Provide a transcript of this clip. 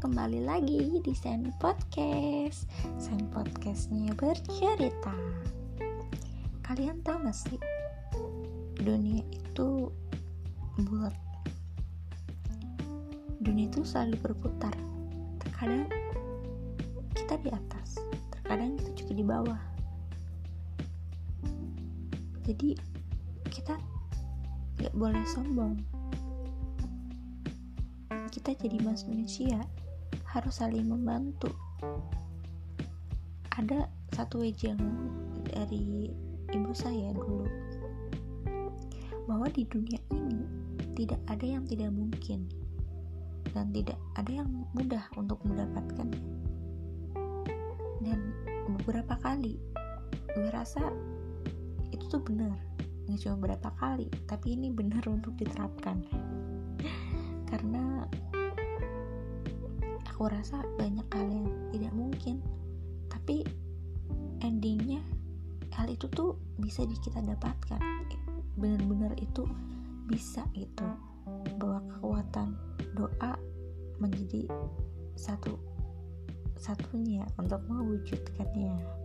kembali lagi di Sen Podcast. Sen Podcastnya bercerita. Kalian tahu gak sih Dunia itu bulat. Dunia itu selalu berputar. Terkadang kita di atas Terkadang kita juga di bawah. Jadi kita gak boleh sombong kita jadi manusia harus saling membantu. Ada satu wejeng dari ibu saya dulu bahwa di dunia ini tidak ada yang tidak mungkin dan tidak ada yang mudah untuk mendapatkannya. Dan beberapa kali gue rasa itu tuh benar. Nggak cuma berapa kali tapi ini benar untuk diterapkan. Karena aku rasa banyak hal yang tidak mungkin. Tapi endingnya hal itu tuh bisa di kita dapatkan. Benar-benar itu bisa gitu. Bahwa kekuatan doa menjadi satu satunya untuk mewujudkannya